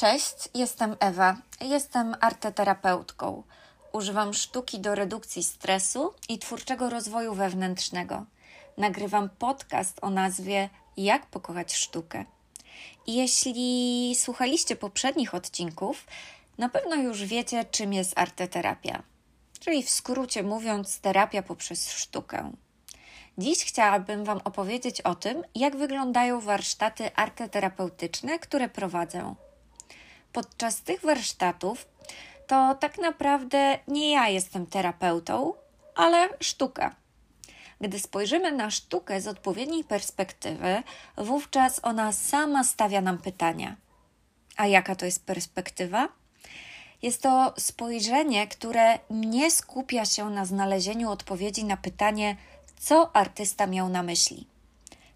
Cześć, jestem Ewa. Jestem arteterapeutką. Używam sztuki do redukcji stresu i twórczego rozwoju wewnętrznego. Nagrywam podcast o nazwie Jak pokochać sztukę. Jeśli słuchaliście poprzednich odcinków, na pewno już wiecie, czym jest arteterapia, czyli w skrócie mówiąc, terapia poprzez sztukę. Dziś chciałabym Wam opowiedzieć o tym, jak wyglądają warsztaty arteterapeutyczne, które prowadzę. Podczas tych warsztatów to tak naprawdę nie ja jestem terapeutą, ale sztuka. Gdy spojrzymy na sztukę z odpowiedniej perspektywy, wówczas ona sama stawia nam pytania. A jaka to jest perspektywa? Jest to spojrzenie, które nie skupia się na znalezieniu odpowiedzi na pytanie, co artysta miał na myśli.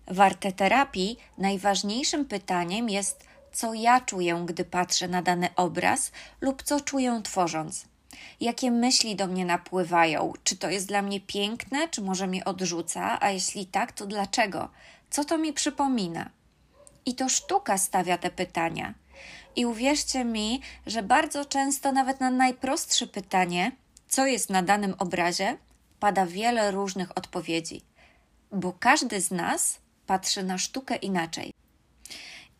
W arteterapii najważniejszym pytaniem jest, co ja czuję, gdy patrzę na dany obraz, lub co czuję tworząc. Jakie myśli do mnie napływają? Czy to jest dla mnie piękne, czy może mnie odrzuca? A jeśli tak, to dlaczego? Co to mi przypomina? I to sztuka stawia te pytania. I uwierzcie mi, że bardzo często nawet na najprostsze pytanie, co jest na danym obrazie, pada wiele różnych odpowiedzi, bo każdy z nas patrzy na sztukę inaczej.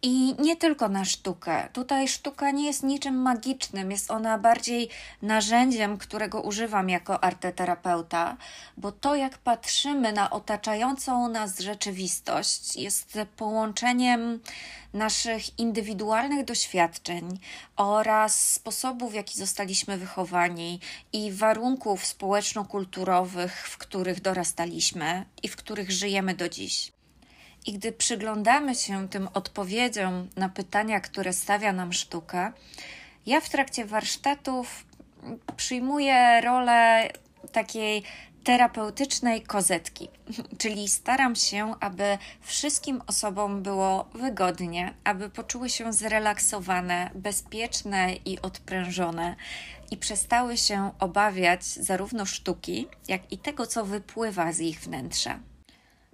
I nie tylko na sztukę. Tutaj sztuka nie jest niczym magicznym, jest ona bardziej narzędziem, którego używam jako arteterapeuta, bo to, jak patrzymy na otaczającą nas rzeczywistość, jest połączeniem naszych indywidualnych doświadczeń oraz sposobów, w jaki zostaliśmy wychowani i warunków społeczno-kulturowych, w których dorastaliśmy i w których żyjemy do dziś. I gdy przyglądamy się tym odpowiedziom na pytania, które stawia nam sztuka, ja w trakcie warsztatów przyjmuję rolę takiej terapeutycznej kozetki, czyli staram się, aby wszystkim osobom było wygodnie, aby poczuły się zrelaksowane, bezpieczne i odprężone i przestały się obawiać zarówno sztuki, jak i tego, co wypływa z ich wnętrza.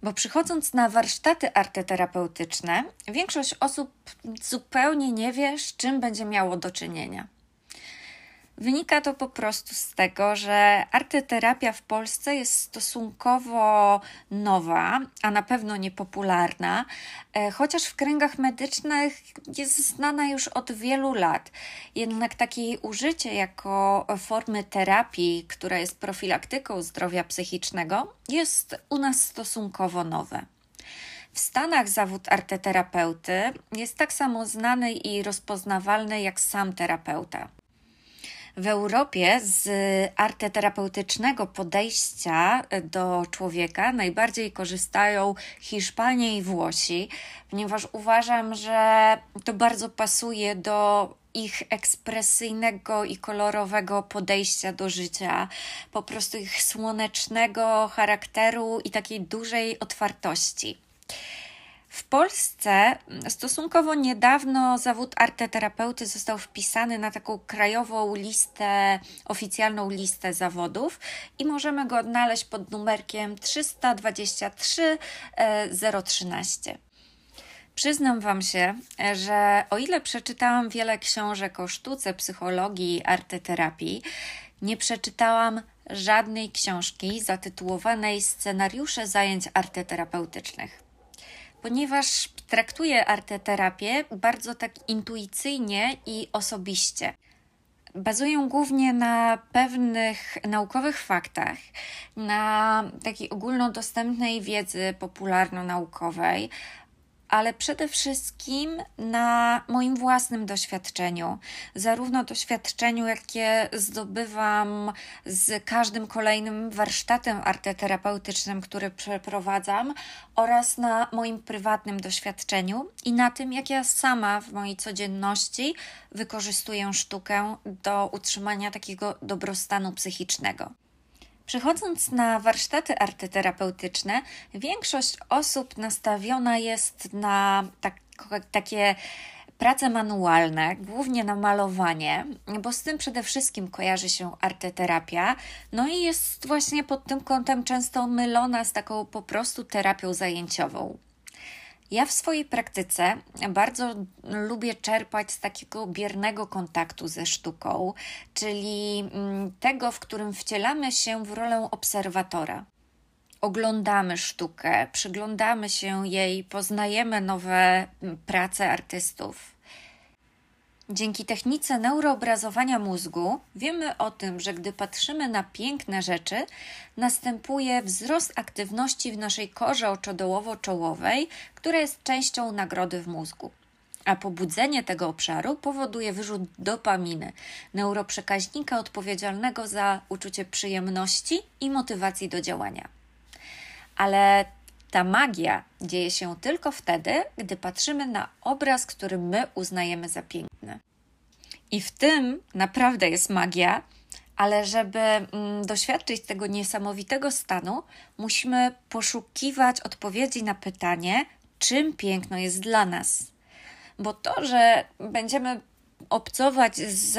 Bo przychodząc na warsztaty arteterapeutyczne, większość osób zupełnie nie wie, z czym będzie miało do czynienia. Wynika to po prostu z tego, że arteterapia w Polsce jest stosunkowo nowa, a na pewno niepopularna, e, chociaż w kręgach medycznych jest znana już od wielu lat. Jednak takie jej użycie jako formy terapii, która jest profilaktyką zdrowia psychicznego, jest u nas stosunkowo nowe. W Stanach zawód arteterapeuty jest tak samo znany i rozpoznawalny jak sam terapeuta. W Europie z arteterapeutycznego podejścia do człowieka najbardziej korzystają Hiszpanie i Włosi, ponieważ uważam, że to bardzo pasuje do ich ekspresyjnego i kolorowego podejścia do życia, po prostu ich słonecznego charakteru i takiej dużej otwartości. W Polsce stosunkowo niedawno zawód arteterapeuty został wpisany na taką krajową listę, oficjalną listę zawodów i możemy go odnaleźć pod numerkiem 323 013. Przyznam Wam się, że o ile przeczytałam wiele książek o sztuce, psychologii, arteterapii, nie przeczytałam żadnej książki zatytułowanej Scenariusze zajęć arteterapeutycznych ponieważ traktuję arteterapię bardzo tak intuicyjnie i osobiście. Bazują głównie na pewnych naukowych faktach, na takiej ogólnodostępnej wiedzy popularno-naukowej, ale przede wszystkim na moim własnym doświadczeniu, zarówno doświadczeniu, jakie zdobywam z każdym kolejnym warsztatem arteterapeutycznym, który przeprowadzam, oraz na moim prywatnym doświadczeniu i na tym, jak ja sama w mojej codzienności wykorzystuję sztukę do utrzymania takiego dobrostanu psychicznego. Przychodząc na warsztaty arteterapeutyczne, większość osób nastawiona jest na tak, takie prace manualne, głównie na malowanie, bo z tym przede wszystkim kojarzy się arteterapia, no i jest właśnie pod tym kątem często mylona z taką po prostu terapią zajęciową. Ja w swojej praktyce bardzo lubię czerpać z takiego biernego kontaktu ze sztuką, czyli mm, tego, w którym wcielamy się w rolę obserwatora. Oglądamy sztukę, przyglądamy się jej, poznajemy nowe mm, prace artystów. Dzięki technice neuroobrazowania mózgu wiemy o tym, że gdy patrzymy na piękne rzeczy, następuje wzrost aktywności w naszej korze oczodołowo-czołowej, która jest częścią nagrody w mózgu. A pobudzenie tego obszaru powoduje wyrzut dopaminy, neuroprzekaźnika odpowiedzialnego za uczucie przyjemności i motywacji do działania. Ale ta magia dzieje się tylko wtedy, gdy patrzymy na obraz, który my uznajemy za piękny. I w tym naprawdę jest magia, ale żeby mm, doświadczyć tego niesamowitego stanu, musimy poszukiwać odpowiedzi na pytanie, czym piękno jest dla nas. Bo to, że będziemy obcować z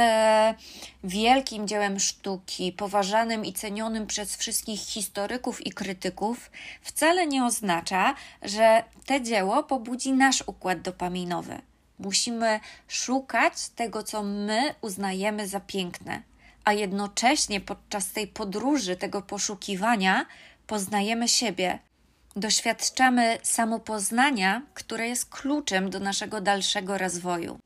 wielkim dziełem sztuki, poważanym i cenionym przez wszystkich historyków i krytyków, wcale nie oznacza, że te dzieło pobudzi nasz układ dopaminowy. Musimy szukać tego, co my uznajemy za piękne, a jednocześnie podczas tej podróży, tego poszukiwania, poznajemy siebie. Doświadczamy samopoznania, które jest kluczem do naszego dalszego rozwoju.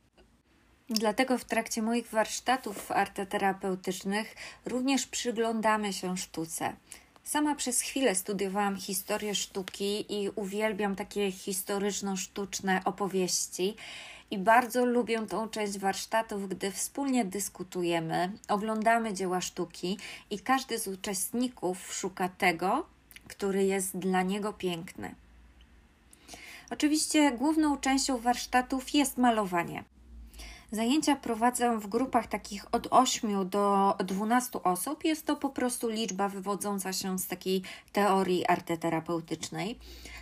Dlatego w trakcie moich warsztatów arteterapeutycznych również przyglądamy się sztuce. Sama przez chwilę studiowałam historię sztuki i uwielbiam takie historyczno-sztuczne opowieści. I bardzo lubię tą część warsztatów, gdy wspólnie dyskutujemy, oglądamy dzieła sztuki i każdy z uczestników szuka tego, który jest dla niego piękny. Oczywiście główną częścią warsztatów jest malowanie. Zajęcia prowadzę w grupach takich od 8 do 12 osób. Jest to po prostu liczba wywodząca się z takiej teorii arteterapeutycznej.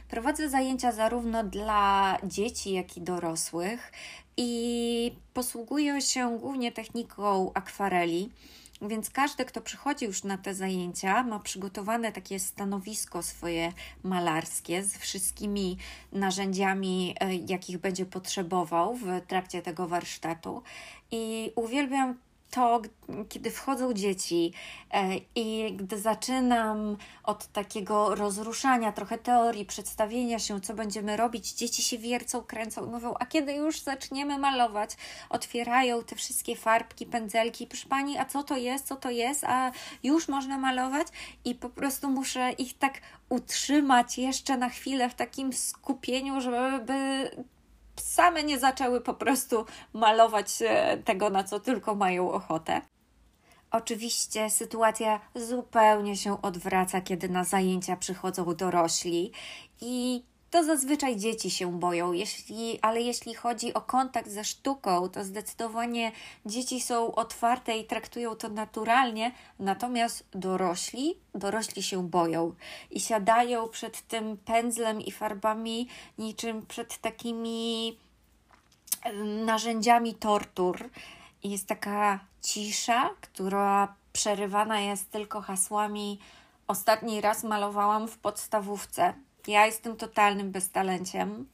Prowadzę zajęcia zarówno dla dzieci, jak i dorosłych i posługuję się głównie techniką akwareli. Więc każdy, kto przychodzi już na te zajęcia, ma przygotowane takie stanowisko swoje malarskie z wszystkimi narzędziami, e, jakich będzie potrzebował w trakcie tego warsztatu. I uwielbiam to, kiedy wchodzą dzieci e, i gdy zaczynam od takiego rozruszania, trochę teorii, przedstawienia się, co będziemy robić, dzieci się wiercą, kręcą i mówią, a kiedy już zaczniemy malować? Otwierają te wszystkie farbki, pędzelki, proszę pani, a co to jest, co to jest, a już można malować? I po prostu muszę ich tak utrzymać jeszcze na chwilę w takim skupieniu, żeby same nie zaczęły po prostu malować tego, na co tylko mają ochotę. Oczywiście sytuacja zupełnie się odwraca, kiedy na zajęcia przychodzą dorośli i to zazwyczaj dzieci się boją, jeśli, ale jeśli chodzi o kontakt ze sztuką, to zdecydowanie dzieci są otwarte i traktują to naturalnie, natomiast dorośli, dorośli się boją i siadają przed tym pędzlem i farbami niczym przed takimi narzędziami tortur. Jest taka cisza, która przerywana jest tylko hasłami. Ostatni raz malowałam w podstawówce ja jestem totalnym beztalenciem.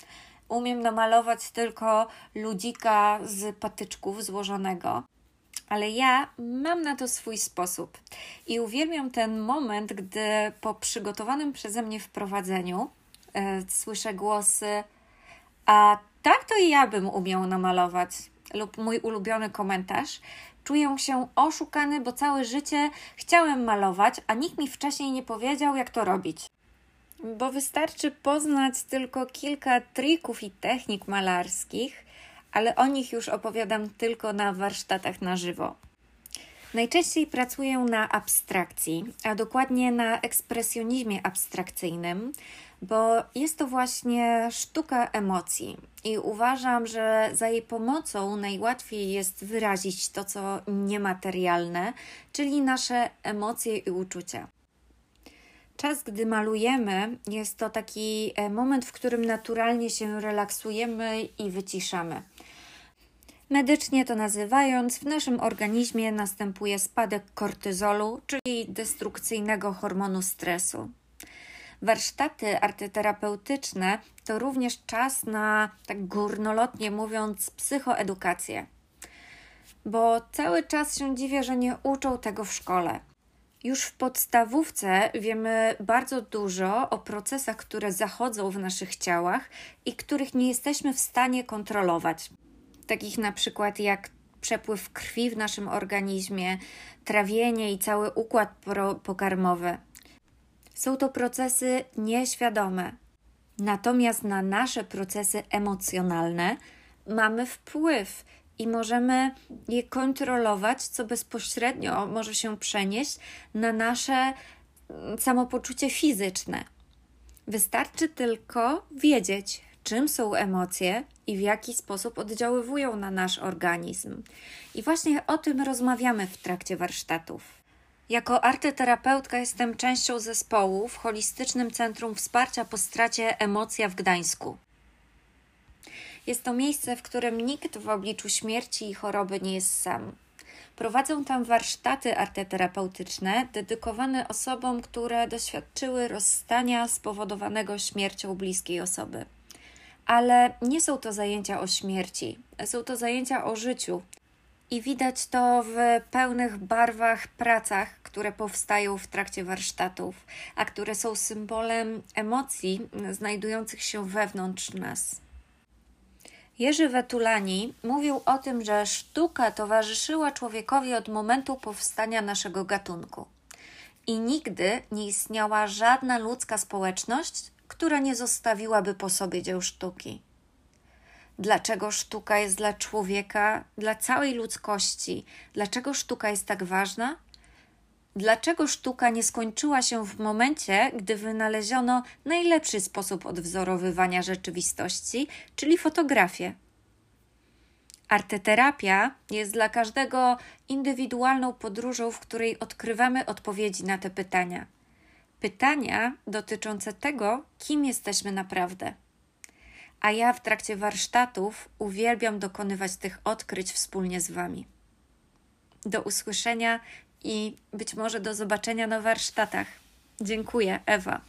Umiem namalować tylko ludzika z patyczków złożonego. Ale ja mam na to swój sposób i uwielbiam ten moment, gdy po przygotowanym przeze mnie wprowadzeniu e, słyszę głosy, a tak to i ja bym umiał namalować, lub mój ulubiony komentarz. Czuję się oszukany, bo całe życie chciałem malować, a nikt mi wcześniej nie powiedział, jak to robić bo wystarczy poznać tylko kilka trików i technik malarskich, ale o nich już opowiadam tylko na warsztatach na żywo. Najczęściej pracuję na abstrakcji, a dokładnie na ekspresjonizmie abstrakcyjnym, bo jest to właśnie sztuka emocji i uważam, że za jej pomocą najłatwiej jest wyrazić to, co niematerialne, czyli nasze emocje i uczucia. Czas, gdy malujemy, jest to taki e, moment, w którym naturalnie się relaksujemy i wyciszamy. Medycznie to nazywając, w naszym organizmie następuje spadek kortyzolu, czyli destrukcyjnego hormonu stresu. Warsztaty artyterapeutyczne to również czas na, tak górnolotnie mówiąc, psychoedukację. Bo cały czas się dziwię, że nie uczą tego w szkole. Już w podstawówce wiemy bardzo dużo o procesach, które zachodzą w naszych ciałach i których nie jesteśmy w stanie kontrolować. Takich na przykład jak przepływ krwi w naszym organizmie, trawienie i cały układ pokarmowy. Są to procesy nieświadome. Natomiast na nasze procesy emocjonalne mamy wpływ i możemy je kontrolować, co bezpośrednio może się przenieść na nasze mm, samopoczucie fizyczne. Wystarczy tylko wiedzieć, czym są emocje i w jaki sposób oddziaływują na nasz organizm. I właśnie o tym rozmawiamy w trakcie warsztatów. Jako artyterapeutka jestem częścią zespołu w Holistycznym Centrum Wsparcia po stracie Emocja w Gdańsku. Jest to miejsce, w którym nikt w obliczu śmierci i choroby nie jest sam. Prowadzą tam warsztaty arteterapeutyczne dedykowane osobom, które doświadczyły rozstania spowodowanego śmiercią bliskiej osoby. Ale nie są to zajęcia o śmierci, są to zajęcia o życiu. I widać to w pełnych barwach pracach, które powstają w trakcie warsztatów, a które są symbolem emocji znajdujących się wewnątrz nas. Jerzy Wetulani mówił o tym, że sztuka towarzyszyła człowiekowi od momentu powstania naszego gatunku. I nigdy nie istniała żadna ludzka społeczność, która nie zostawiłaby po sobie dzieł sztuki. Dlaczego sztuka jest dla człowieka, dla całej ludzkości? Dlaczego sztuka jest tak ważna? Dlaczego sztuka nie skończyła się w momencie, gdy wynaleziono najlepszy sposób odwzorowywania rzeczywistości, czyli fotografię? Arteterapia jest dla każdego indywidualną podróżą, w której odkrywamy odpowiedzi na te pytania. Pytania dotyczące tego, kim jesteśmy naprawdę. A ja w trakcie warsztatów uwielbiam dokonywać tych odkryć wspólnie z Wami. Do usłyszenia i być może do zobaczenia na warsztatach. Dziękuję, Ewa.